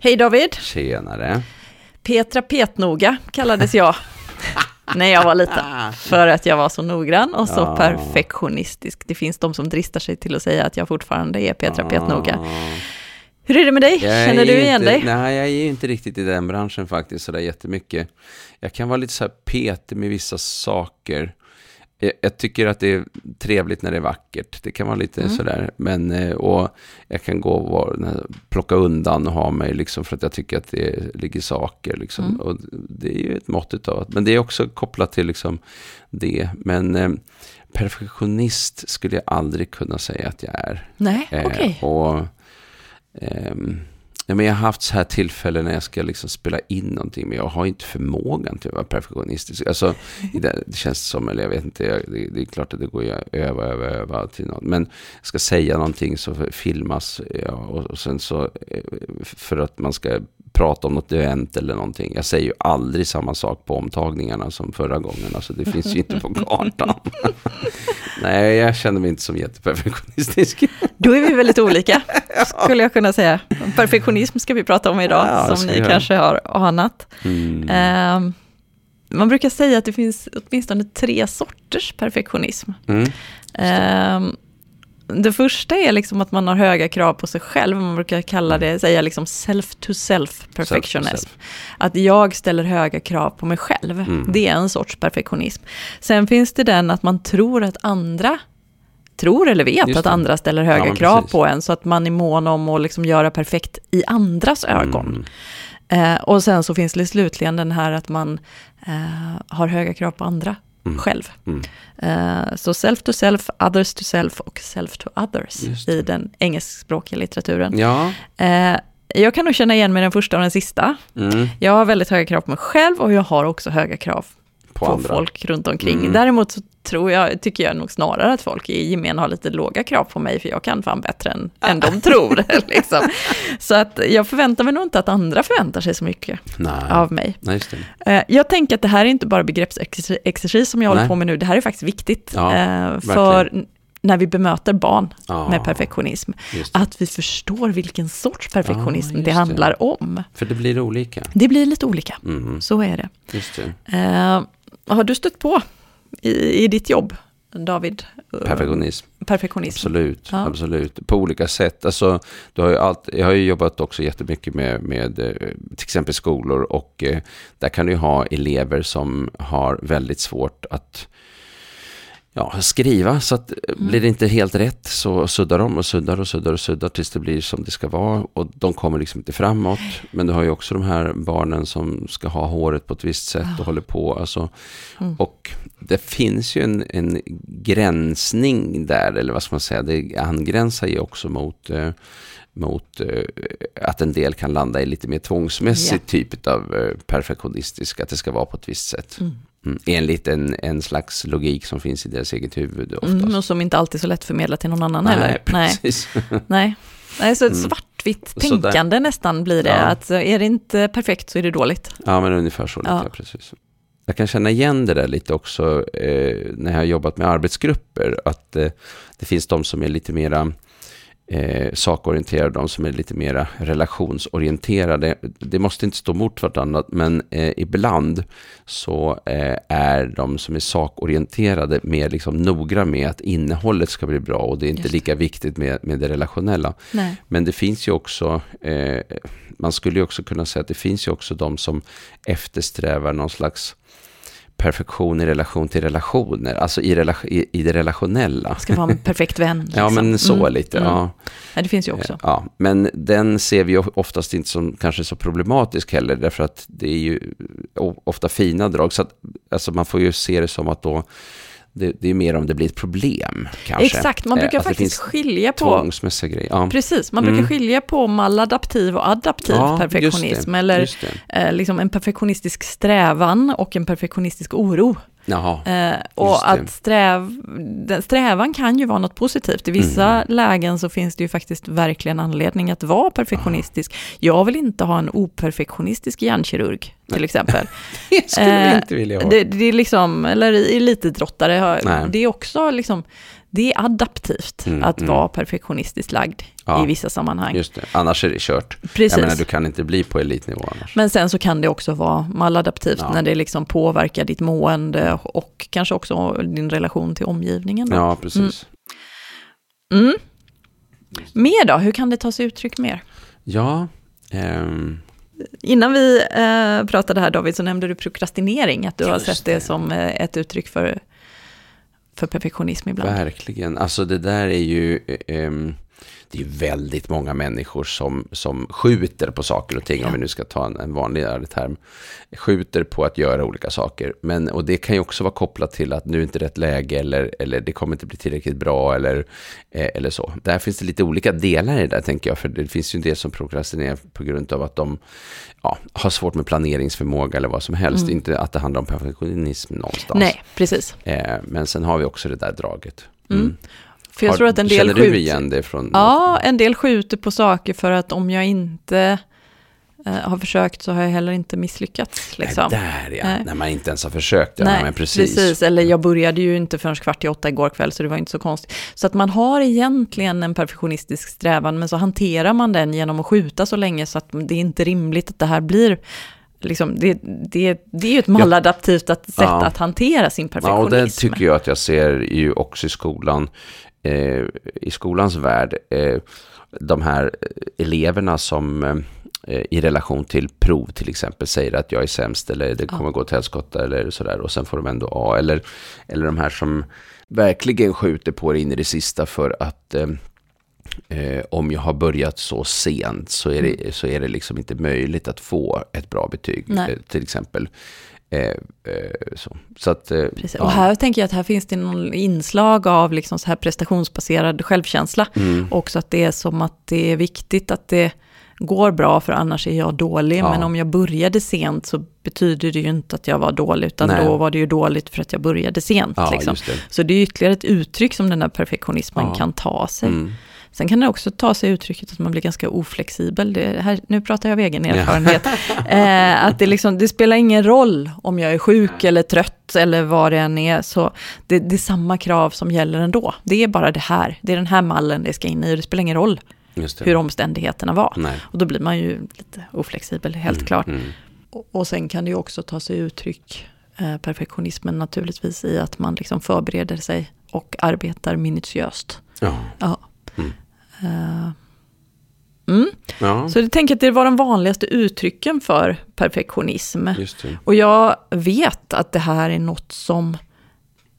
Hej David! Tjenare. Petra Petnoga kallades jag när jag var liten. För att jag var så noggrann och så Ja. perfektionistisk. Det finns de som dristar sig till att säga att jag fortfarande är Petra Petnoga. Ah. Hur är det med dig? Jag Känner du igen inte, dig? Nej, jag är ju inte riktigt i den branschen faktiskt sådär jättemycket. Jag kan vara lite så här petig med vissa saker. Jag, jag tycker att det är trevligt när det är vackert. Det kan vara lite Mm. sådär. Men, eh, och jag kan gå och vara, plocka undan och ha mig liksom för att jag tycker att det ligger saker. Liksom. Mm. Och det är ju ett mått av men det är också kopplat till liksom det. Men eh, perfektionist skulle jag aldrig kunna säga att jag är. Nej, Eh, okej. Och, ehm, Nej, men jag har haft så här tillfällen när jag ska liksom spela in någonting, men jag har inte förmågan till att vara perfektionistisk. Alltså, det, det känns som, eller jag vet inte, jag, det, det är klart att det går att öva, öva, öva till något. Men jag ska säga någonting så filmas, ja, och, och sen så, eh, för att man ska prata om något event eller någonting. Jag säger ju aldrig samma sak på omtagningarna som förra gången. Alltså det finns ju inte på kartan. Nej, jag känner mig inte som jätteperfektionistisk. Då är vi väldigt olika, skulle jag kunna säga. Perfektionism ska vi prata om idag, Ja, som ni kanske har anat. Mm. Ehm, man brukar säga att det finns åtminstone tre sorters perfektionism. Mm. Ehm, det första är liksom att man har höga krav på sig själv. Man brukar kalla det, säga liksom self-to-self perfectionism. Self to Att jag ställer höga krav på mig själv. Mm. Det är en sorts perfektionism. Sen finns det den att man tror att andra tror eller vet att andra ställer höga men krav precis. på en. Så att man är mån om att liksom göra perfekt i andras ögon. Mm. Eh, och sen så finns det slutligen den här att man eh, har höga krav på andra Mm. själv. Mm. Eh, så self to self, others to self och self to others i den engelskspråkiga litteraturen. Ja. Eh, jag kan nog känna igen mig den första och den sista. Mm. Jag har väldigt höga krav på mig själv och jag har också höga krav På, på, andra. folk runt omkring. Mm. Däremot så tror jag, tycker jag nog snarare att folk i gemen har lite låga krav på mig, för jag kan fan bättre än, än de tror. liksom. Så att jag förväntar mig nog inte att andra förväntar sig så mycket Nej. av mig. Nej, just det. Eh, Jag tänker att det här är inte bara begreppsexercis som jag håller Nej. på med nu, det här är faktiskt viktigt. Ja, eh, för när vi bemöter barn Ja, med perfektionism, det. att vi förstår vilken sorts perfektionism just det det. handlar om. För det blir olika. Det blir lite olika, Mm. så är det. Just det. Eh, har du stött på i, i ditt jobb, David? Perfektionism. Perfektionism. Absolut, Ja. absolut. På olika sätt. Alltså, du har ju allt, jag har ju jobbat också jättemycket med, med eh, till exempel skolor och eh, där kan du ha elever som har väldigt svårt att ja, skriva. Så att eh, Mm. blir det inte helt rätt så suddar de och suddar och suddar och suddar tills det blir som det ska vara. Och de kommer liksom inte framåt. Men du har ju också de här barnen som ska ha håret på ett visst sätt och håller på. Alltså, Mm. och det finns ju en, en gränsning där, eller vad ska man säga, det angränsar ju också mot, eh, mot eh, att en del kan landa i lite mer tvångsmässig typ av eh, perfektionistisk, att det ska vara på ett visst sätt. Mm. Mm. Enligt en, en slags logik som finns i deras eget huvud oftast. Mm, och som inte alltid är så lätt förmedla till någon annan heller. Nej, precis. nej. nej så ett Mm. svartvitt tänkande nästan blir det. Ja. Att eh, är det inte perfekt så är det dåligt. Ja, men ungefär så lite, Ja. ja. precis. Jag kan känna igen det där lite också eh, när jag har jobbat med arbetsgrupper, att eh, det finns de som är lite mera eh, sakorienterade, de som är lite mera relationsorienterade. Det måste inte stå mot varandra, men eh, ibland så eh, är de som är sakorienterade mer liksom noga med att innehållet ska bli bra och det är inte lika viktigt med, med det relationella. Nej. Men det finns ju också, eh, man skulle ju också kunna säga att det finns ju också de som eftersträvar någon slags perfektion i relation till relationer, alltså i, rela- i, i det relationella. Ska vara en perfekt vän. Liksom. Ja, men så Mm, lite. mm. Ja. Ja, det finns ju också. Ja, men den ser vi oftast inte som kanske så problematisk heller, därför att det är ju ofta fina drag. Så att, alltså man får ju se det som att då, det, det är mer om det blir ett problem kanske. Exakt, man Eh, brukar det faktiskt skilja på. Ja. Precis, man brukar Mm. skilja på maladaptiv och adaptiv Ja, just perfektionism. det, eller just eh, liksom en perfektionistisk strävan och en perfektionistisk oro. Jaha. Eh, och att sträv, strävan kan ju vara något positivt. I vissa Mm. lägen så finns det ju faktiskt verkligen anledning att vara perfektionistisk. Jag vill inte ha en operfektionistisk hjärnkirurg till exempel. Det skulle vi Eh, inte vilja ha. Det, det är liksom, eller elitidrottare, det är också liksom, det är adaptivt Mm, att mm. vara perfektionistiskt lagd Ja. i vissa sammanhang. Just det, annars är det kört. Precis. Jag menar, du kan inte bli på elitnivå annars. Men sen så kan det också vara maladaptivt Ja. när det liksom påverkar ditt mående och kanske också din relation till omgivningen. Då. Ja, precis. Mm. Mer då? Hur kan det ta sig uttryck mer? Ja, ehm, Innan vi eh, pratade här David så nämnde du prokrastinering, att du har Just sett det, det. som eh, ett uttryck för, för perfektionism ibland. verkligen. Alltså det där är ju... Eh, det är väldigt många människor som, som skjuter på saker och ting, Ja. om vi nu ska ta en, en vanligare term. Skjuter på att göra olika saker. Men, och det kan ju också vara kopplat till att nu är inte rätt läge, eller, eller det kommer inte bli tillräckligt bra, eller, eh, eller så. Där finns det lite olika delar i det där, tänker jag. För det finns ju en del som prokrastinerar på grund av att de ja, har svårt med planeringsförmåga, eller vad som helst. Mm. Inte att det handlar om perfektionism någonstans. Nej, precis. Eh, men sen har vi också det där draget. Mm. För jag Har- tror att en del Känner du skjuter... igen det från... Ja, en del skjuter på saker för att om jag inte eh, har försökt så har jag heller inte misslyckats. Liksom. Nej, där ja, Nej. när man inte ens har försökt. Ja, Nej, men precis. precis. Eller jag började ju inte förrän kvart i åtta igår kväll, så det var inte så konstigt. Så att man har egentligen en perfektionistisk strävan, men så hanterar man den genom att skjuta så länge, så att det är inte rimligt att det här blir... Liksom, det, det, det är ju ett maladaptivt att, sätt Ja. att hantera sin Ja, perfektionism. och det tycker jag att jag ser ju också i skolan. Eh, I skolans värld, eh, de här eleverna som eh, i relation till prov till exempel säger att jag är sämst eller det kommer gå till helskotta eller sådär och sen får de ändå A. Eller, eller de här som verkligen skjuter på det in i det sista för att eh, eh, om jag har börjat så sent så är det, så är det liksom inte möjligt att få ett bra betyg eh, till exempel. Eh, eh, så. så att, eh, Precis. ja. Och här tänker jag att här finns det någon inslag av liksom så här prestationsbaserad självkänsla. Mm. Också att det är som att det är viktigt att det går bra, för annars är jag dålig. Ja. Men om jag började sent så betyder det ju inte att jag var dålig, utan Nej. då var det ju dåligt för att jag började sent. Ja, liksom. det. Så det är ytterligare ett uttryck som den här perfektionismen Ja. kan ta sig. Mm. Sen kan det också ta sig uttrycket att man blir ganska oflexibel. Det här, nu pratar jag av egen erfarenhet. eh, att det, liksom, det spelar ingen roll om jag är sjuk eller trött eller vad det än är. Så det, det är samma krav som gäller ändå. Det är bara det här. Det är den här mallen det ska in i. Och det spelar ingen roll hur omständigheterna var. Nej. Och då blir man ju lite oflexibel, helt Mm, klart. Mm. Och, och sen kan det ju också ta sig uttryck, eh, perfektionismen naturligtvis, i att man liksom förbereder sig och arbetar minutiöst. Ja. Ja. Mm. Eh, mm. ja, Så jag tänker att det var de vanligaste uttrycken för perfektionism. Och jag vet att det här är något som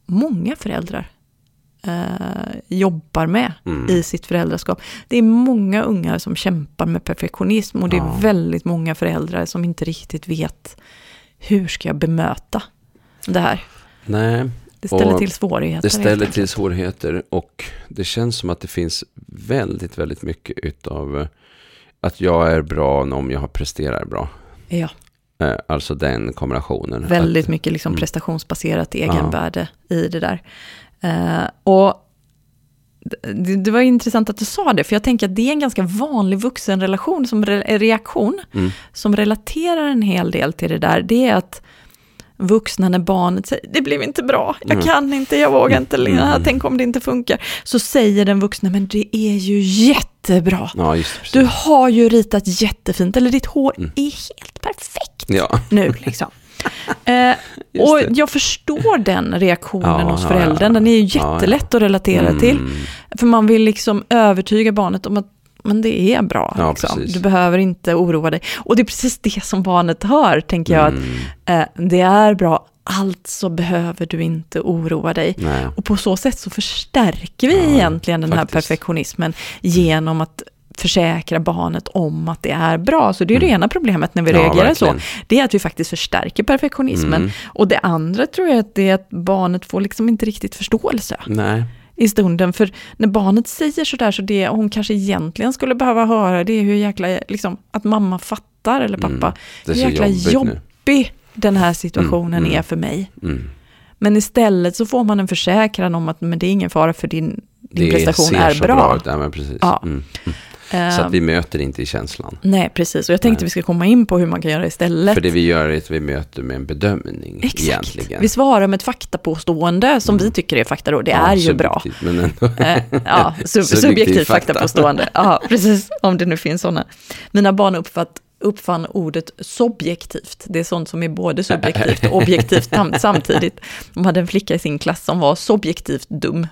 många föräldrar eh, jobbar med Mm. i sitt föräldraskap. Det är många ungar som kämpar med perfektionism och det är Ja. väldigt många föräldrar som inte riktigt vet hur ska jag bemöta det här. Nej, Det ställer till svårigheter. det ställer till svårigheter och det känns som att det finns väldigt, väldigt mycket utav eh, att jag är bra om jag presterar bra. Ja, Eh, Alltså den kombinationen. väldigt att, mycket liksom mm. prestationsbaserat egenvärde i det där. Eh, och det, det var intressant att du sa det, för jag tänker att det är en ganska vanlig vuxenrelation, som re, reaktion, Mm. som relaterar en hel del till det där. Det är att vuxna när barnet säger, det blev inte bra, jag Mm. kan inte, jag vågar inte, Mm. tänk om det inte funkar. Så säger den vuxna, men det är ju jättebra. Ja, just. Du har ju ritat jättefint, eller ditt hår Mm. är helt perfekt Ja, nu liksom. Eh, och jag förstår den reaktionen Ja, hos föräldern. Den är ju jättelätt att relatera Mm. till. För man vill liksom övertyga barnet om att men det är bra. Ja, liksom. Du behöver inte oroa dig. Och det är precis det som barnet hör, tänker jag. Mm. Att, eh, det är bra, alltså behöver du inte oroa dig. Nej. Och på så sätt så förstärker vi Ja, egentligen den här faktiskt. perfektionismen genom att försäkra barnet om att det är bra. Så det är det Mm. ena problemet när vi Ja, reagerar så. verkligen. Det är att vi faktiskt förstärker perfektionismen. Mm. Och det andra tror jag att det är att barnet får liksom inte riktigt förståelse Nej. I stunden. För när barnet säger sådär så det hon kanske egentligen skulle behöva höra det är hur jäkla, liksom, att mamma fattar eller pappa, Mm. Hur jäkla jobbigt nu. jobbig den här situationen Mm, mm. är för mig. Mm. Men istället så får man en försäkran om att men det är ingen fara för din, din Det prestation ser är så bra. bra ut. Ja, men precis. Ja. Mm. Eh, Så att vi möter inte i känslan. Nej, precis. Och jag tänkte Nej. vi ska komma in på hur man kan göra istället. För det vi gör är att vi möter med en bedömning Exakt. egentligen. Vi svarar med ett faktapåstående som vi tycker är fakta då. Det Ja, är ju bra. Men ändå. Eh, ja, sub Subjektiv subjektivt fakta. faktapåstående. Ja, precis. Om det nu finns sådana. Mina barn uppfatt, uppfann ordet subjektivt. Det är sånt som är både subjektivt och objektivt samtidigt. De hade en flicka i sin klass som var subjektivt dum.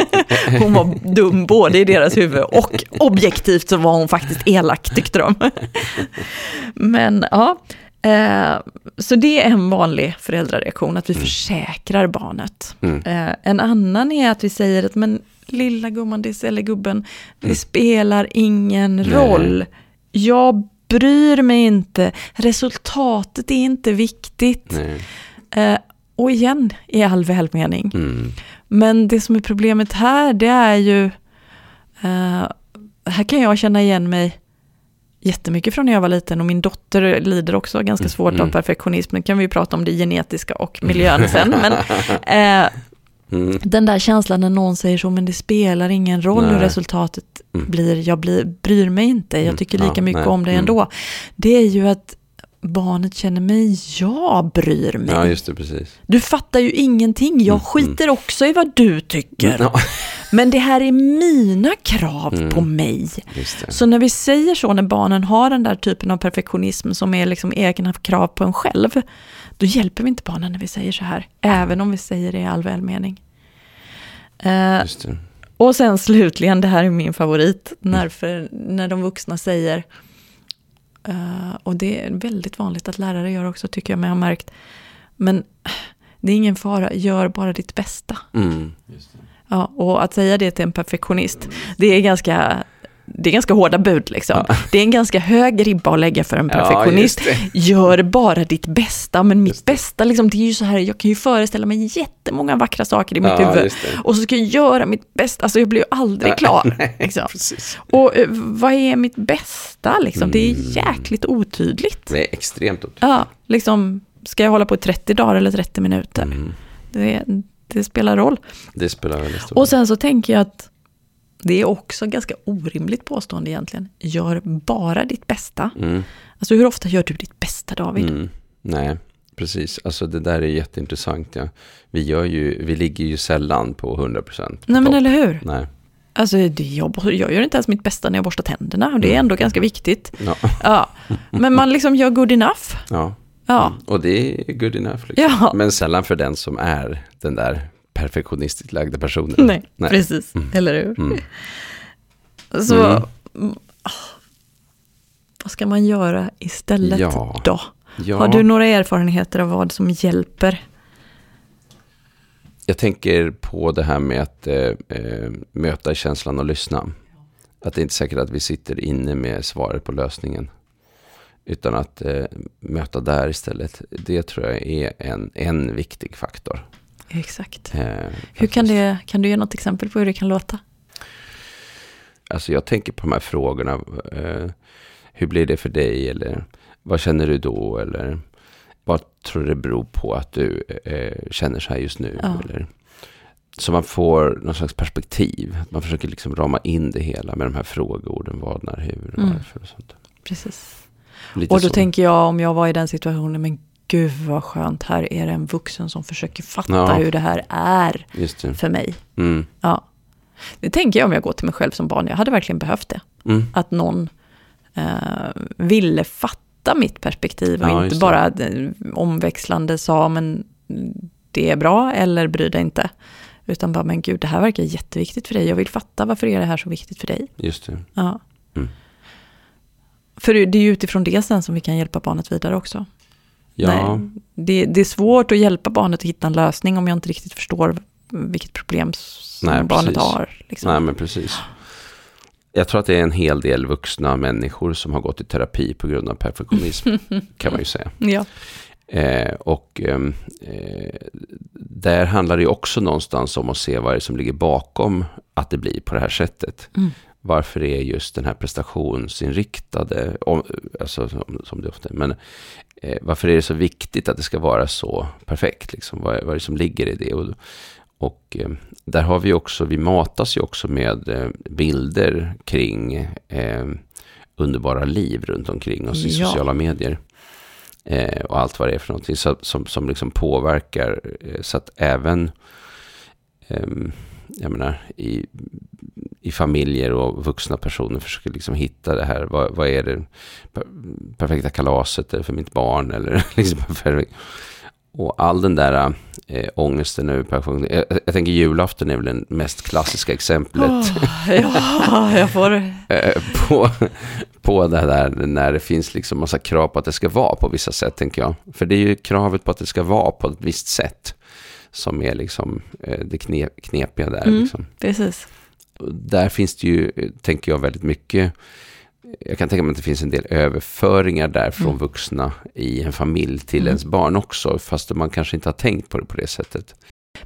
Hon var dum både i deras huvud och objektivt så var hon faktiskt elak tyckte de. Men ja, eh, så det är en vanlig föräldrareaktion, att vi försäkrar barnet. Mm. Eh, en annan är att vi säger att men lilla gumman, eller gubben, det spelar ingen roll. Jag bryr mig inte, resultatet är inte viktigt. Eh, och igen, i all välmening. Mm. Men det som är problemet här, det är ju... eh, här kan jag känna igen mig jättemycket från när jag var liten och min dotter lider också ganska svårt av Mm. perfektionism. Nu kan vi ju prata om det genetiska och miljön sen. Men eh, Mm. den där känslan när någon säger så, men det spelar ingen roll hur Nej. resultatet Mm. blir, jag blir, bryr mig inte, jag tycker Mm. lika Ja, mycket nej. om dig Mm. ändå. Det är ju att barnet känner mig, jag bryr mig. Ja, just det, precis. Du fattar ju ingenting, jag Mm, skiter också i vad du tycker. Ja, Men det här är mina krav Mm. på mig. Så när vi säger så, när barnen har den där typen av perfektionism som är liksom egna krav på en själv, då hjälper vi inte barnen när vi säger så här, även om vi säger det i all välmening. Eh, Just det. och sen slutligen, det här är min favorit, när, för, när de vuxna säger, eh, och det är väldigt vanligt att lärare gör också tycker jag mig ha märkt, men det är ingen fara, gör bara ditt bästa. Mm. Ja, och att säga det till en perfektionist, det är ganska, det är ganska hårda bud liksom. Det är en ganska hög ribba att lägga för en Ja, perfektionist. det. Gör bara ditt bästa, men mitt det. bästa, liksom, det är ju så här, jag kan ju föreställa mig jättemånga vackra saker i mitt Ja, huvud. det. Och så ska jag göra mitt bästa, alltså jag blir ju aldrig klar. liksom. Och eh, vad är mitt bästa liksom? Det Mm. är jäkligt otydligt. Det är extremt otydligt. Ja, liksom, ska jag hålla på i 30 dagar eller 30 minuter? Mm. Det, det spelar roll. Det spelar väldigt stor Och sen så tänker jag att det är också ganska orimligt påstående egentligen. Gör bara ditt bästa. Mm. Alltså hur ofta gör du ditt bästa David? Mm. Nej, precis. Alltså det där är jätteintressant. Ja. Vi, gör ju, vi ligger ju sällan på 100 procent. Nej men eller hur? Nej. Alltså jag, jag gör inte ens mitt bästa när jag borstar tänderna och det är ändå ganska viktigt. Ja. Ja, men man liksom gör good enough. ja. Ja, Mm. Och det är good enough. Liksom. ja. Men sällan för den som är den där perfektionistiskt lagda personen. Nej, Nej. precis. Mm. Eller hur? Mm. Så, Mm. vad ska man göra istället Ja. då? Ja, Har du några erfarenheter av vad som hjälper? jag tänker på det här med att eh, eh, möta känslan och lyssna. Att det är inte säkert att vi sitter inne med svaret på lösningen. Utan att eh, möta där istället. Det tror jag är en, en viktig faktor. Exakt. Eh, Hur kan, det, kan du ge något exempel på hur det kan låta? Alltså jag tänker på de här frågorna. Eh, hur blir det för dig? Eller vad känner du då? Eller vad tror du det beror på att du eh, känner så här just nu? Ja. Eller, så man får någon slags perspektiv. Man försöker liksom rama in det hela med de här frågeorden. Vad, när, hur, Mm. varför och sånt. Precis. Lite Och då så. tänker jag om jag var i den situationen, men gud vad skönt, här är det en vuxen som försöker fatta Ja. hur det här är det. för mig. Mm. Ja. Det tänker jag om jag går till mig själv som barn, jag hade verkligen behövt det. Mm. Att någon eh, ville fatta mitt perspektiv och Ja, inte bara eh, omväxlande sa, men det är bra eller bry dig inte. Utan bara, men gud, det här verkar jätteviktigt för dig. Jag vill fatta varför är det här så viktigt för dig. Just det. Ja. Mm. För det är ju utifrån det sen som vi kan hjälpa barnet vidare också. Ja, Nej, det, det är svårt att hjälpa barnet att hitta en lösning om jag inte riktigt förstår vilket problem som Nej, barnet precis. har. Liksom. nej men precis. Jag tror att det är en hel del vuxna människor som har gått i terapi på grund av perfektionism. kan man ju säga. Ja. Eh, och ehm, eh, där handlar det ju också någonstans om att se vad det är som ligger bakom att det blir på det här sättet. Mm. Varför är just den här prestationsinriktade, om, alltså som, som det ofta är, men eh, varför är det så viktigt att det ska vara så perfekt? Liksom? Vad, är- vad är det som ligger i det? Och, Och eh, där har vi också, vi matas ju också med eh, bilder kring eh, underbara liv runt omkring oss i Ja. sociala medier. Eh, och allt vad det är för någonting så, som, som liksom påverkar eh, så att även ehm, jag menar, i, i familjer och vuxna personer försöker liksom hitta det här. Vad, vad är det per, perfekta kalaset för mitt barn? Eller liksom, perfekt. och all den där eh, ångesten över pension. Jag, jag tänker julafton är väl det mest klassiska exemplet. Åh, ja, jag får... eh, på, på det där när det finns liksom massa krav på att det ska vara på vissa sätt, tänker jag. För det är ju kravet på att det ska vara på ett visst sätt som är liksom eh, det knep, knepiga där. Mm. Liksom. Precis. Där finns det ju, eh, tänker jag, väldigt mycket. Jag kan tänka mig att det finns en del överföringar där från Mm. vuxna i en familj till Mm. ens barn också, fast man kanske inte har tänkt på det på det sättet.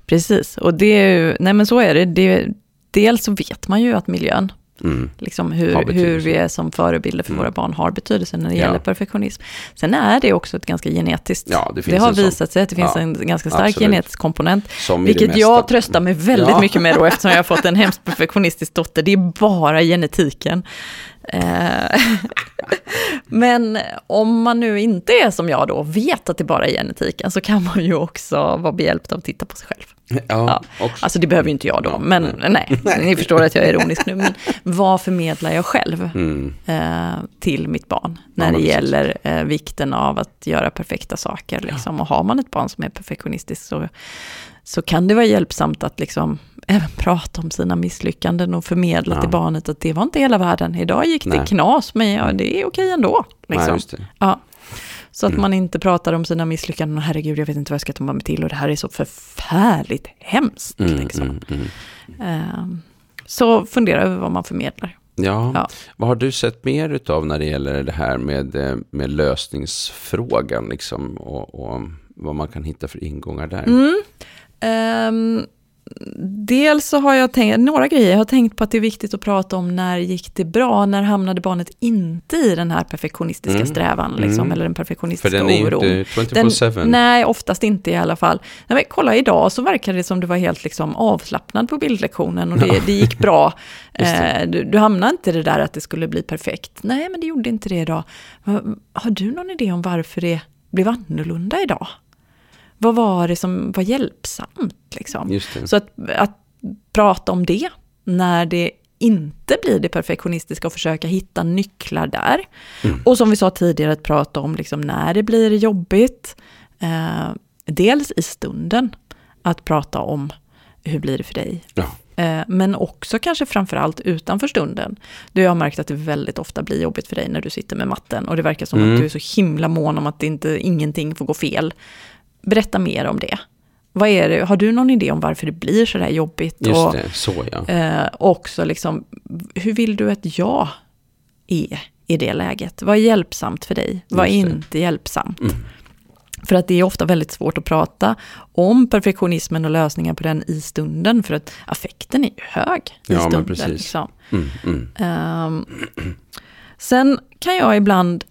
Precis, och det är ju, nej men så är det. det dels så vet man ju att miljön, Mm. liksom hur, hur vi är som förebilder för Mm. våra barn har betydelse när det Ja. gäller perfektionism. Sen är det också ett ganska genetiskt. Ja, det det, har sån. visat sig att det finns Ja, en ganska stark absolut. genetisk komponent. Vilket jag tröstar mig väldigt mycket med då, eftersom jag har fått en hemskt perfektionistisk dotter. Det är bara genetiken. Eh, Men om man nu inte är som jag då, vet att det bara är genetiken, så kan man ju också vara behjälpt av att titta på sig själv. Ja, också. Alltså det behöver ju inte jag då, Ja, men nej. nej. ni förstår att jag är ironisk nu. Men vad förmedlar jag själv Mm. eh, till mitt barn när det gäller eh, vikten av att göra perfekta saker? Liksom. Och har man ett barn som är perfektionistiskt så, så kan det vara hjälpsamt att liksom även prata om sina misslyckanden och förmedla Ja. till barnet att det var inte hela världen. Idag gick det Nej. knas, men ja, det är okej ändå. Nej, Liksom. det. Ja. Så att Mm. man inte pratar om sina misslyckanden och herregud, jag vet inte vad jag ska ta mig till och det här är så förfärligt hemskt. Mm, liksom. mm, mm. Ehm, så fundera över vad man förmedlar. Ja. Ja. vad har du sett mer utav när det gäller det här med, eh, med lösningsfrågan liksom, och, och vad man kan hitta för ingångar där? Mm. Dels så har jag tänkt, några grejer, jag har tänkt på att det är viktigt att prata om när gick det bra, när hamnade barnet inte i den här perfektionistiska Mm. strävan, liksom, Mm. eller den För perfektionistiska den är oron. inte 24-7. nej, oftast inte i alla fall. Nej, men kolla idag så verkar det som du var helt liksom avslappnad på bildlektionen och det, Ja. det gick bra. Det. Eh, du, du hamnade inte i det där att det skulle bli perfekt. Nej, men det gjorde inte det idag. Har du någon idé om varför det blev annorlunda idag? Vad var det som var hjälpsamt? Liksom? Så att, att prata om det när det inte blir det perfektionistiska och försöka hitta nycklar där. Mm. Och som vi sa tidigare, att prata om liksom när det blir jobbigt. Eh, dels i stunden, att prata om hur blir det för dig. Ja. Eh, men också kanske framförallt utanför stunden. Du har märkt att det väldigt ofta blir jobbigt för dig när du sitter med matten. Och det verkar som Mm. att du är så himla mån om att inte, ingenting får gå fel. Berätta mer om det. Vad är det, har du någon idé om varför det blir så där jobbigt? Just och, det, så ja. Eh, också liksom, hur vill du att jag är i det läget? Vad är hjälpsamt för dig? Vad är inte hjälpsamt? Mm. För att det är ofta väldigt svårt att prata om perfektionismen och lösningar på den i stunden, för att affekten är ju hög i Ja, stunden. Liksom. Mm, mm. Ehm, sen kan jag ibland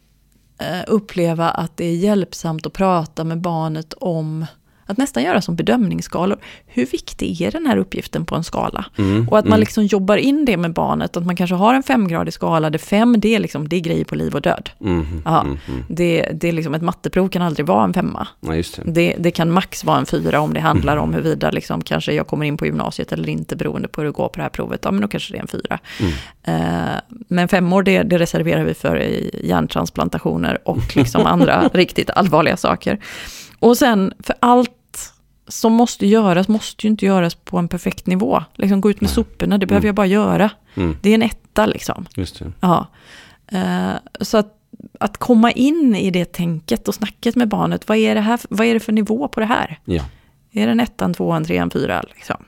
Eh, uppleva att det är hjälpsamt att prata med barnet om att nästan göra som bedömningsskalor. Hur viktig är den här uppgiften på en skala? Mm, Och att man mm. liksom jobbar in det med barnet, att man kanske har en femgradig skala där fem det är, liksom, det är grejer på liv och död. Ja. mm, mm. Det, det är liksom, ett matteprov kan aldrig vara en femma. Ja, just det. Det, det kan max vara en fyra om det handlar om huruvida liksom, kanske jag kommer in på gymnasiet eller inte beroende på hur det går på det här provet. Ja, men då kanske det är en fyra. Eh, men femmor, det, det reserverar vi för hjärntransplantationer och liksom andra riktigt allvarliga saker. Och sen, för allt som måste göras, måste ju inte göras på en perfekt nivå. Liksom gå ut med Nej. soporna, det behöver Mm. jag bara göra. Mm, Det är en etta liksom. just det. Ja. Eh, så att, att komma in i det tänket och snacket med barnet, vad är det, här, vad är det för nivå på det här? Ja. Är det en ettan, tvåan, trean, fyra? Liksom?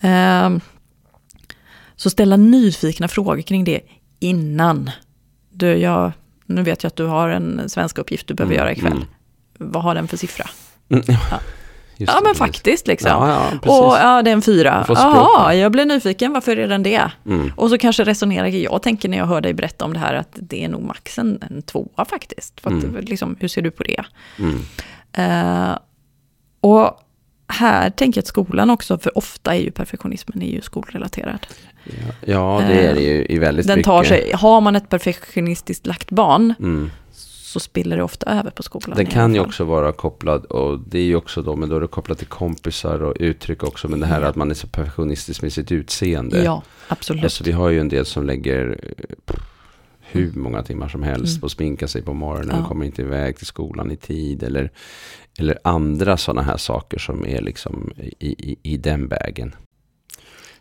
Ehm, så ställa nyfikna frågor kring det innan. Du, jag, nu vet jag att du har en svenska uppgift du behöver Mm, göra ikväll. mm. Vad har den för siffra? Mm, Ja. Just ja, det, men precis. faktiskt liksom. Ja, ja, precis. och ja, det är en fyra. Jaha, jag blev nyfiken, varför är den det? Mm, Och så kanske resonerar jag tänker när jag hör dig berätta om det här att det är nog max en, en tvåa faktiskt. För att, Mm. liksom, hur ser du på det? mm, Eh, och här tänker jag att skolan också, för ofta är ju perfektionismen är ju skolrelaterad. Ja, ja det är det ju i väldigt Den mycket. tar sig, har man ett perfektionistiskt lagt barn Mm. Så spiller det ofta över på skolan. Den kan ju också vara kopplad, och det är ju också då, men då är det kopplat till kompisar och uttryck också, men det här Ja. att man är så perfektionistisk med sitt utseende. Ja, absolut. Alltså vi har ju en del som lägger hur många timmar som helst Mm. på att sminka sig på morgonen Ja. och kommer inte iväg till skolan i tid. Eller, eller andra sådana här saker som är liksom i, i, i den vägen.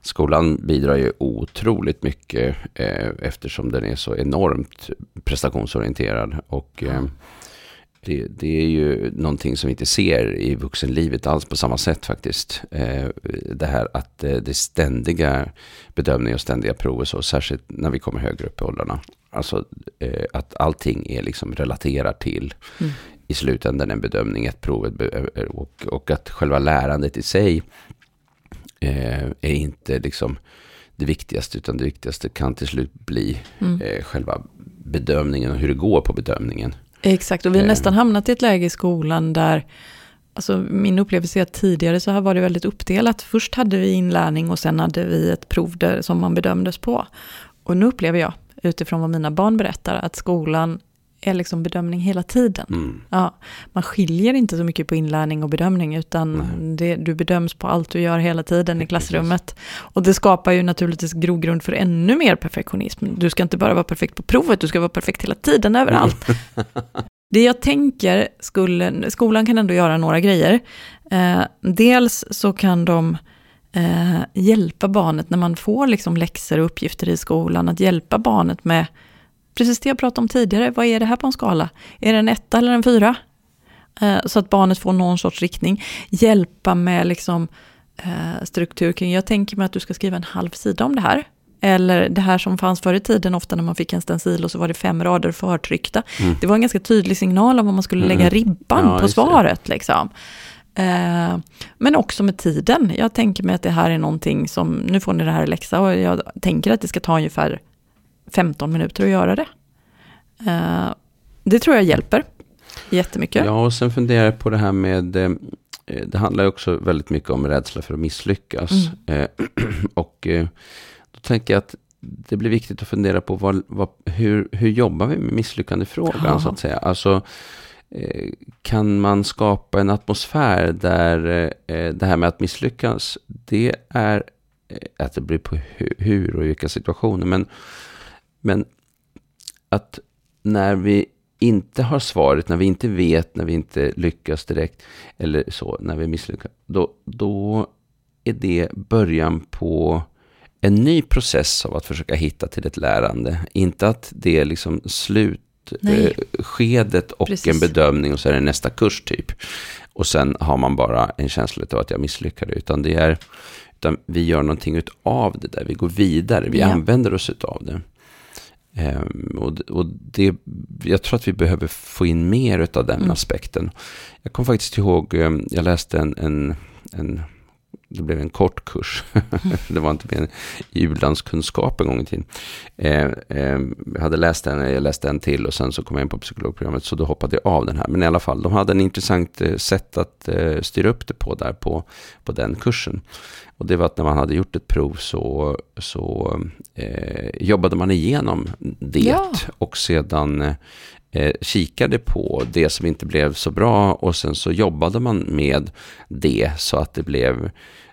Skolan bidrar ju otroligt mycket eh, eftersom den är så enormt prestationsorienterad. Och eh, det, det är ju någonting som vi inte ser i vuxenlivet alls på samma sätt faktiskt. Eh, det här att eh, det ständiga bedömning och ständiga prov och så, särskilt när vi kommer högre upp i åldrarna. Alltså eh, att allting är liksom relaterat till Mm. i slutändan en bedömning, ett prov och, och att själva lärandet i sig eh, är inte liksom det viktigaste, utan det viktigaste kan till slut bli Mm. eh, själva bedömningen och hur det går på bedömningen. Exakt, och vi har Eh. nästan hamnat i ett läge i skolan där, alltså min upplevelse är att tidigare så här var det väldigt uppdelat. Först hade vi inlärning och sen hade vi ett prov där, som man bedömdes på. Och nu upplever jag, utifrån vad mina barn berättar, att skolan är liksom bedömning hela tiden. Mm. Ja, man skiljer inte så mycket på inlärning och bedömning, utan det, du bedöms på allt du gör hela tiden i klassrummet. Och det skapar ju naturligtvis grogrund för ännu mer perfektionism. Du ska inte bara vara perfekt på provet, du ska vara perfekt hela tiden, överallt. Det jag tänker, skulle, skolan kan ändå göra några grejer. Eh, dels så kan de eh, hjälpa barnet när man får liksom läxor och uppgifter i skolan, att hjälpa barnet med precis det jag pratade om tidigare, vad är det här på en skala? Är det en etta eller en fyra? Eh, så att barnet får någon sorts riktning. Hjälpa med liksom, eh, struktur kring, jag tänker mig att du ska skriva en halv sida om det här. Eller det här som fanns förr i tiden, ofta när man fick en stencil och så var det fem rader förtryckta. Mm. Det var en ganska tydlig signal om vad man skulle Mm. lägga ribban Ja, på svaret. Liksom. Eh, men också med tiden. Jag tänker mig att det här är någonting som, nu får ni det här i läxa och jag tänker att det ska ta ungefär 15 minuter att göra det. Eh, det tror jag hjälper jättemycket. Ja, och sen funderar jag på det här med, eh, det handlar ju också väldigt mycket om rädsla för att misslyckas. Eh, och eh, då tänker jag att det blir viktigt att fundera på vad, vad, hur, hur jobbar vi med misslyckandefrågan Ja. så att säga. Alltså, eh, kan man skapa en atmosfär där eh, det här med att misslyckas, det är eh, att det blir på hu- hur och i vilka situationer. Men, men att när vi inte har svaret, när vi inte vet, när vi inte lyckas direkt, eller så, när vi misslyckas, då, då är det början på en ny process av att försöka hitta till ett lärande. Inte att det är liksom slutskedet och Precis. en bedömning och så är det nästa kurs typ. Och sen har man bara en känsla av att jag misslyckade. Utan det är, utan vi gör någonting av det där, vi går vidare, vi Ja. använder oss av det. Ehm, och och det, jag tror att vi behöver få in mer av den Mm. aspekten. Jag kommer faktiskt ihåg, ehm, jag läste en, en, en det blev en kort kurs. det var inte mer i u-landskunskap en gång i tiden. Eh, eh, jag hade läst en, jag läste en till och sen så kom jag in på psykologprogrammet så då hoppade jag av den här. Men i alla fall, de hade en intressant eh, sätt att eh, styra upp det på där på, på den kursen. Och det var att när man hade gjort ett prov så, så eh, jobbade man igenom det Ja. och sedan eh, kikade på det som inte blev så bra och sen så jobbade man med det så att det blev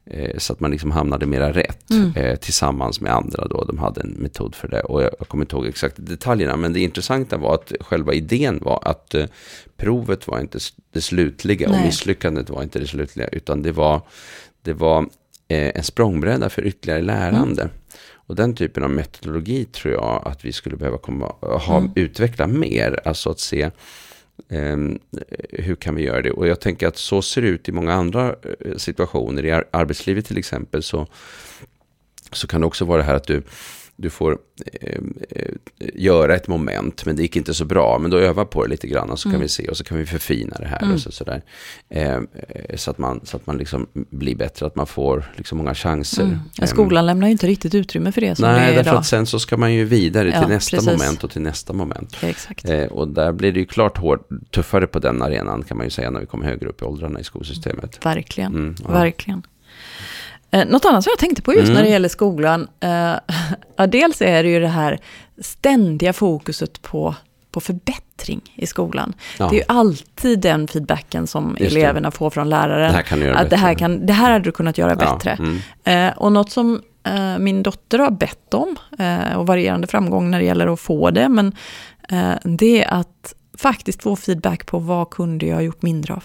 eh, så att man liksom hamnade mera rätt Mm. eh, tillsammans med andra då. De hade en metod för det och jag, jag kommer inte ihåg exakt detaljerna men det intressanta var att själva idén var att eh, provet var inte det slutliga och Nej. misslyckandet var inte det slutliga utan det var, det var eh, en språngbräda för ytterligare lärande. Och den typen av metodologi tror jag att vi skulle behöva komma, ha, Mm. utveckla mer. Alltså att se ehm, hur kan vi göra det. Och jag tänker att så ser det ut i många andra eh, situationer. I ar- arbetslivet till exempel så, så kan det också vara det här att du, du får eh, eh, göra ett moment, men det gick inte så bra. Men då öva på det lite grann och så kan mm. vi se och så kan vi förfina det här. Mm. Och så, sådär. Eh, så att man, så att man liksom blir bättre, att man får liksom många chanser. Mm. Ja, skolan lämnar ju inte riktigt utrymme för det som Nej, det är därför idag. att sen så ska man ju vidare till ja, nästa precis. moment och till nästa moment. Ja, exakt. Eh, och där blir det ju klart hård, tuffare på den arenan kan man ju säga när vi kommer högre upp i åldrarna i skolsystemet. Verkligen, mm, verkligen. Eh, något annat som jag tänkte på just mm. när det gäller skolan, eh, dels är det ju det här ständiga fokuset på, på förbättring i skolan. Ja. Det är ju alltid den feedbacken som just eleverna det. får från läraren. Det här kan du göra att bättre. Det här, kan, det här hade du kunnat göra ja. bättre. Mm. Eh, och något som eh, min dotter har bett om, eh, och varierande framgång när det gäller att få det, men eh, det är att faktiskt få feedback på vad kunde jag ha gjort mindre av.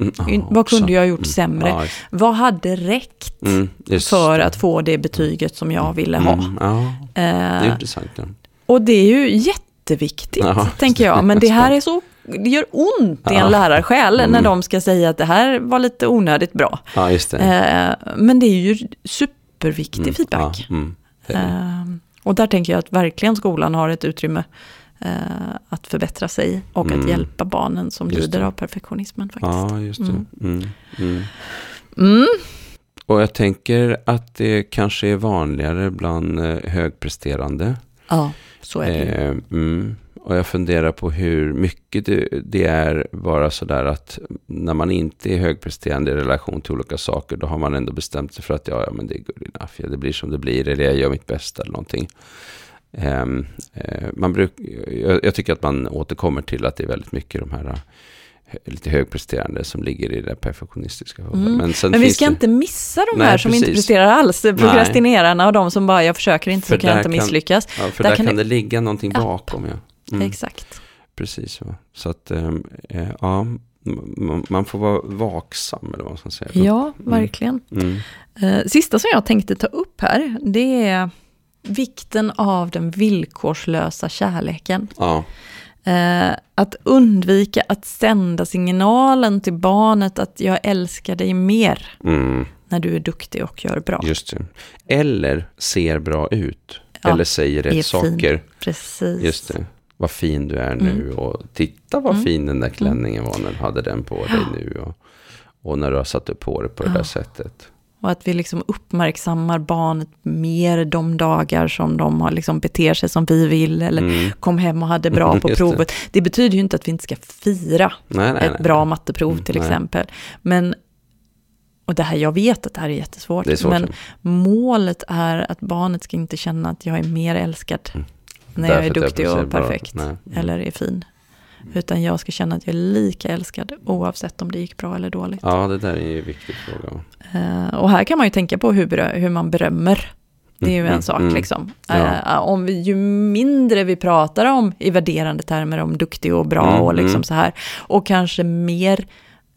Mm, vad kunde jag ha gjort mm, sämre? Mm, vad hade räckt mm, för att få det betyget som jag ville ha? Mm, ja, det är intressant. Ja. Och det är ju jätteviktigt, ja, tänker jag. Men det här är så det gör ont i en lärarsjäl mm. när de ska säga att det här var lite onödigt bra. Ja, det. Uh, men det är ju superviktig feedback. Ja, uh, och där tänker jag att verkligen skolan har ett utrymme eh, att förbättra sig och mm. att hjälpa barnen som just lider det. av perfektionismen. faktiskt. Ja, just det. Mm. Mm. mm. mm. Och jag tänker att det kanske är vanligare bland eh, högpresterande. Ja, så är det eh, mm. Och jag funderar på hur mycket det, det är bara sådär att när man inte är högpresterande i relation till olika saker, då har man ändå bestämt sig för att ja, ja men det är good enough, ja, det blir som det blir, eller jag gör mitt bästa eller någonting. Um, uh, man bruk, jag, tycker att man återkommer till att det är väldigt mycket de här uh, lite högpresterande som ligger i det perfektionistiska. Mm. Men, Men, vi ska det... inte missa de Nej, här som precis. inte presterar alls, prokrastinerarna och de som bara, jag försöker inte för så kan jag inte kan, misslyckas. Ja, för där, där kan, det... det ligga någonting ja. bakom. Ja. Mm. Exakt. Precis, va? så att um, ja, man får vara vaksam eller vad man ska säga. Ja, verkligen. Mm. Sista som jag tänkte ta upp här, det är vikten av den villkorslösa kärleken. Ja. Eh, att undvika att sända signalen till barnet att jag älskar dig mer. Mm. När du är duktig och gör bra. Just det. Eller ser bra ut. Ja, eller säger rätt saker. Fin. Precis. Just det. Vad fin du är nu mm. och titta vad mm. fin den där klänningen var när du hade den på dig nu. Och, och när du har satt upp håret på det där sättet. Och att vi liksom uppmärksammar barnet mer de dagar som de har liksom beter sig som vi vill. Eller mm. kom hem och hade bra på provet. Det. det. betyder ju inte att vi inte ska fira nej, nej, ett nej. bra matteprov till mm, exempel. Men, och det här, jag vet att det här är jättesvårt. Det är svårt, men ja. målet är att barnet ska inte känna att jag är mer älskad. Mm. När Därför jag är duktig och perfekt. Eller är fin. Utan jag ska känna att jag är lika älskad oavsett om det gick bra eller dåligt. Ja, det där är ju en viktig fråga. Uh, och här kan man ju tänka på hur, hur man berömmer. Det är ju mm, en sak mm, liksom. Ja. Uh, om vi, ju mindre vi pratar om i värderande termer om duktig och bra mm, och liksom mm. så här. Och kanske mer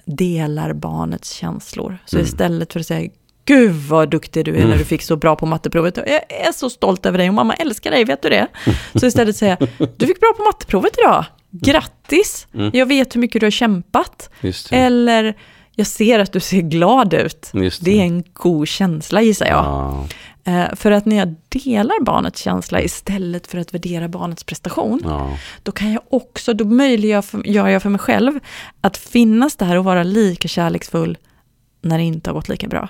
delar barnets känslor. Så mm. istället för att säga Gud vad duktig du är när mm. du fick så bra på matteprovet. Jag är så stolt över dig och mamma älskar dig, vet du det? Så istället säga, du fick bra på matteprovet idag. Grattis! Mm. Jag vet hur mycket du har kämpat. Eller, jag ser att du ser glad ut. Det. det. är en god känsla gissar jag. Ah. Eh, för att när jag delar barnets känsla istället för att värdera barnets prestation, ah. då kan jag också, då möjliggör jag för mig själv att finnas där och vara lika kärleksfull när det inte har gått lika bra.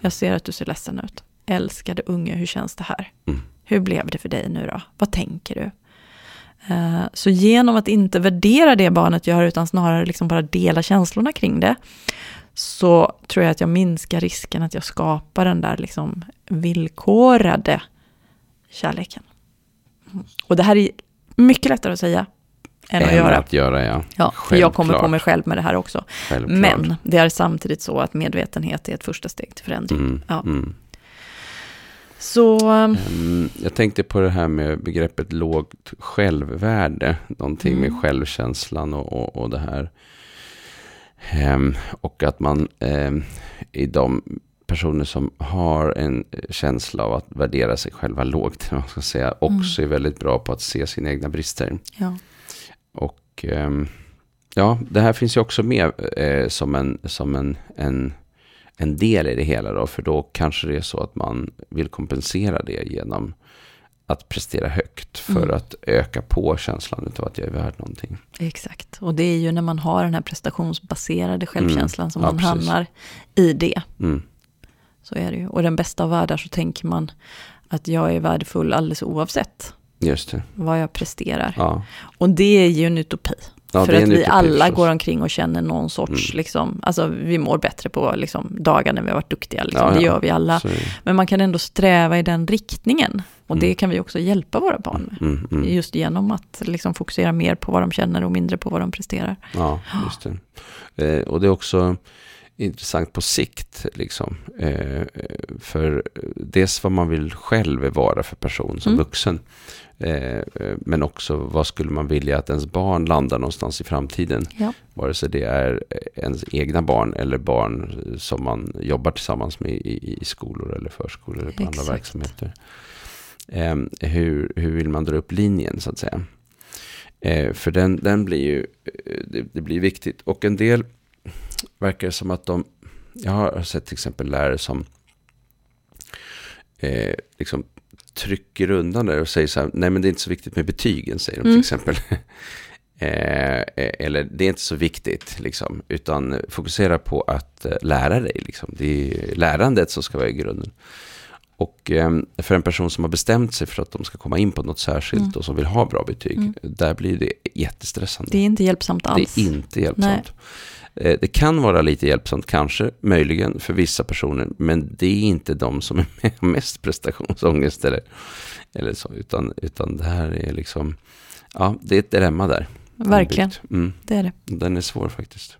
Jag ser att du ser ledsen ut. Älskade unge, hur känns det här? Mm. Hur blev det för dig nu då? Vad tänker du? Eh, så genom att inte värdera det barnet gör, utan snarare liksom bara dela känslorna kring det, så tror jag att jag minskar risken att jag skapar den där liksom villkorade kärleken. Och det här är mycket lättare att säga än att göra. att göra, ja. ja jag kommer på mig själv med det här också. Självklart. Men det är samtidigt så att medvetenhet är ett första steg till förändring. Mm, ja. mm. Så... Um, jag tänkte på det här med begreppet lågt självvärde. Någonting mm. med självkänslan och, och, och det här. Um, och att man um, i de personer som har en känsla av att värdera sig själva lågt, man ska säga, också mm. är väldigt bra på att se sina egna brister. Ja. Och ja, det här finns ju också med eh, som, en, som en, en en del i det hela då, för då kanske det är så att man vill kompensera det genom att prestera högt för Mm. att öka på känslan av att jag är värd någonting. Exakt, och det är ju när man har den här prestationsbaserade självkänslan som Mm. Ja, man precis. hamnar i det. Mm. Så är det ju. Och den bästa av världar så tänker man att jag är värdefull alldeles oavsett Just det. vad jag presterar. Ja. Och det är ju en utopi. Ja, för det att vi alla förstås. går omkring och känner någon sorts, Mm. liksom, alltså vi mår bättre på liksom, dagar när vi har varit duktiga, liksom. Ja, det gör vi alla. Så det. Men man kan ändå sträva i den riktningen. Och det Mm. kan vi också hjälpa våra barn med. Mm, mm. Just genom att liksom, fokusera mer på vad de känner och mindre på vad de presterar. Ja, just det. Eh, och det är också intressant på sikt. Liksom. Eh, för dels vad man vill själv vara för person som Mm. vuxen. Eh, men också vad skulle man vilja att ens barn landar någonstans i framtiden. Ja. Vare sig det är ens egna barn eller barn som man jobbar tillsammans med i, i skolor eller förskolor eller på andra Exakt. verksamheter. Eh, hur, hur vill man dra upp linjen så att säga? Eh, för den, den blir ju, eh, det, det blir viktigt. Och en del verkar det som att de, jag har sett till exempel lärare som eh, liksom trycker undan det och säger så här, nej men det är inte så viktigt med betygen, säger de till Mm. exempel. Eh, eh, eller det är inte så viktigt, liksom, utan fokusera på att eh, lära dig. Liksom. Det är lärandet som ska vara i grunden. Och eh, för en person som har bestämt sig för att de ska komma in på något särskilt Mm. och som vill ha bra betyg, Mm. där blir det jättestressande. Det är inte hjälpsamt alls. Det är inte hjälpsamt. Eh, Det kan vara lite hjälpsamt, kanske, möjligen för vissa personer, men det är inte de som är mest prestationsångest eller, eller så, utan, utan det här är liksom, ja, det är ett dilemma där. Verkligen. Mm, det är det. den är svår faktiskt.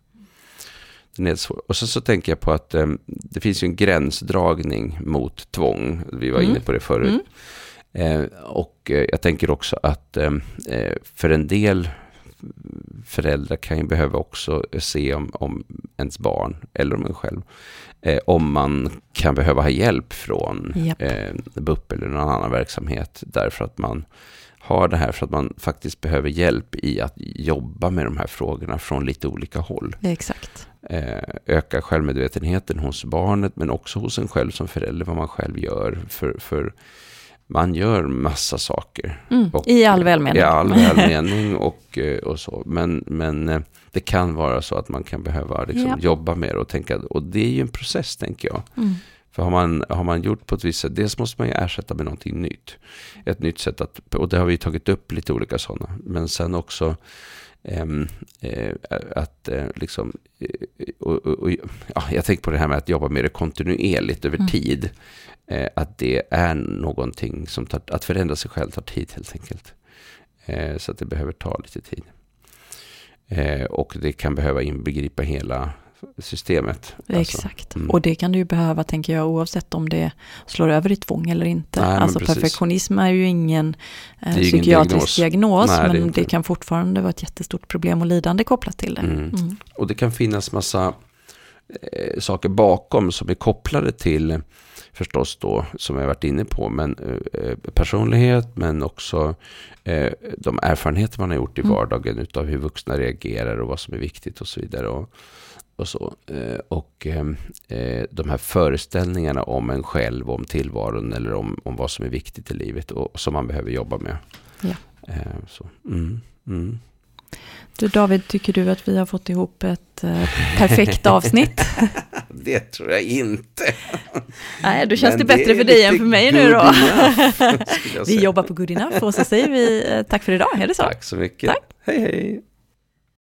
Den är svår. Och så, så tänker jag på att eh, det finns ju en gränsdragning mot tvång. Vi var Mm. inne på det förut. Mm. Eh, och eh, jag tänker också att eh, eh, för en del föräldrar kan ju behöva också se om, om ens barn eller om en själv. Eh, om man kan behöva ha hjälp från Japp. eh, BUP eller någon annan verksamhet. Därför att man har det här för att man faktiskt behöver hjälp i att jobba med de här frågorna från lite olika håll. Exakt. Eh, öka självmedvetenheten hos barnet men också hos en själv som förälder vad man själv gör. För, för man gör massa saker. Mm. Och- I all välmening. I all välmening och, eh, och så. Men, men eh, det kan vara så att man kan behöva liksom Ja. jobba med det och tänka. Och det är ju en process tänker jag. Mm. För har man, har man gjort på ett visst sätt, dels måste man ju ersätta med någonting nytt. Ett nytt sätt att, och det har vi tagit upp lite olika sådana. Men sen också ehm, eh, att eh, liksom, och, ja, jag tänker på det här med att jobba med det kontinuerligt över Mm. tid. Eh, att det är någonting som tar, att förändra sig själv tar tid helt enkelt. Eh, så att det behöver ta lite tid. Eh, och det kan behöva inbegripa hela systemet. Alltså, Exakt. mm. Och det kan du ju behöva, tänker jag, oavsett om det slår över i tvång eller inte. Nej, alltså perfektionism är ju ingen eh, psykiatrisk diagnos. diagnos, Nej, det men inte. det kan fortfarande vara ett jättestort problem och lidande kopplat till det. Mm. Mm. Och det kan finnas massa eh, saker bakom som är kopplade till förstås då, som jag varit inne på, men eh, personlighet, men också eh, de erfarenheter man har gjort i Mm. vardagen utav hur vuxna reagerar och vad som är viktigt och så vidare. Och, och så. Eh, och eh, eh, de här föreställningarna om en själv, om tillvaron eller om, om vad som är viktigt i livet och som man behöver jobba med. Ja. Eh, så. Mm, mm. Du David, tycker du att vi har fått ihop ett eh, perfekt avsnitt? Det tror jag inte. Nej, då känns Men det bättre är för dig än för mig nu då. enough, Vi jobbar på good enough och så säger vi eh, tack för idag, är det så? Tack så mycket. Tack. Hej hej.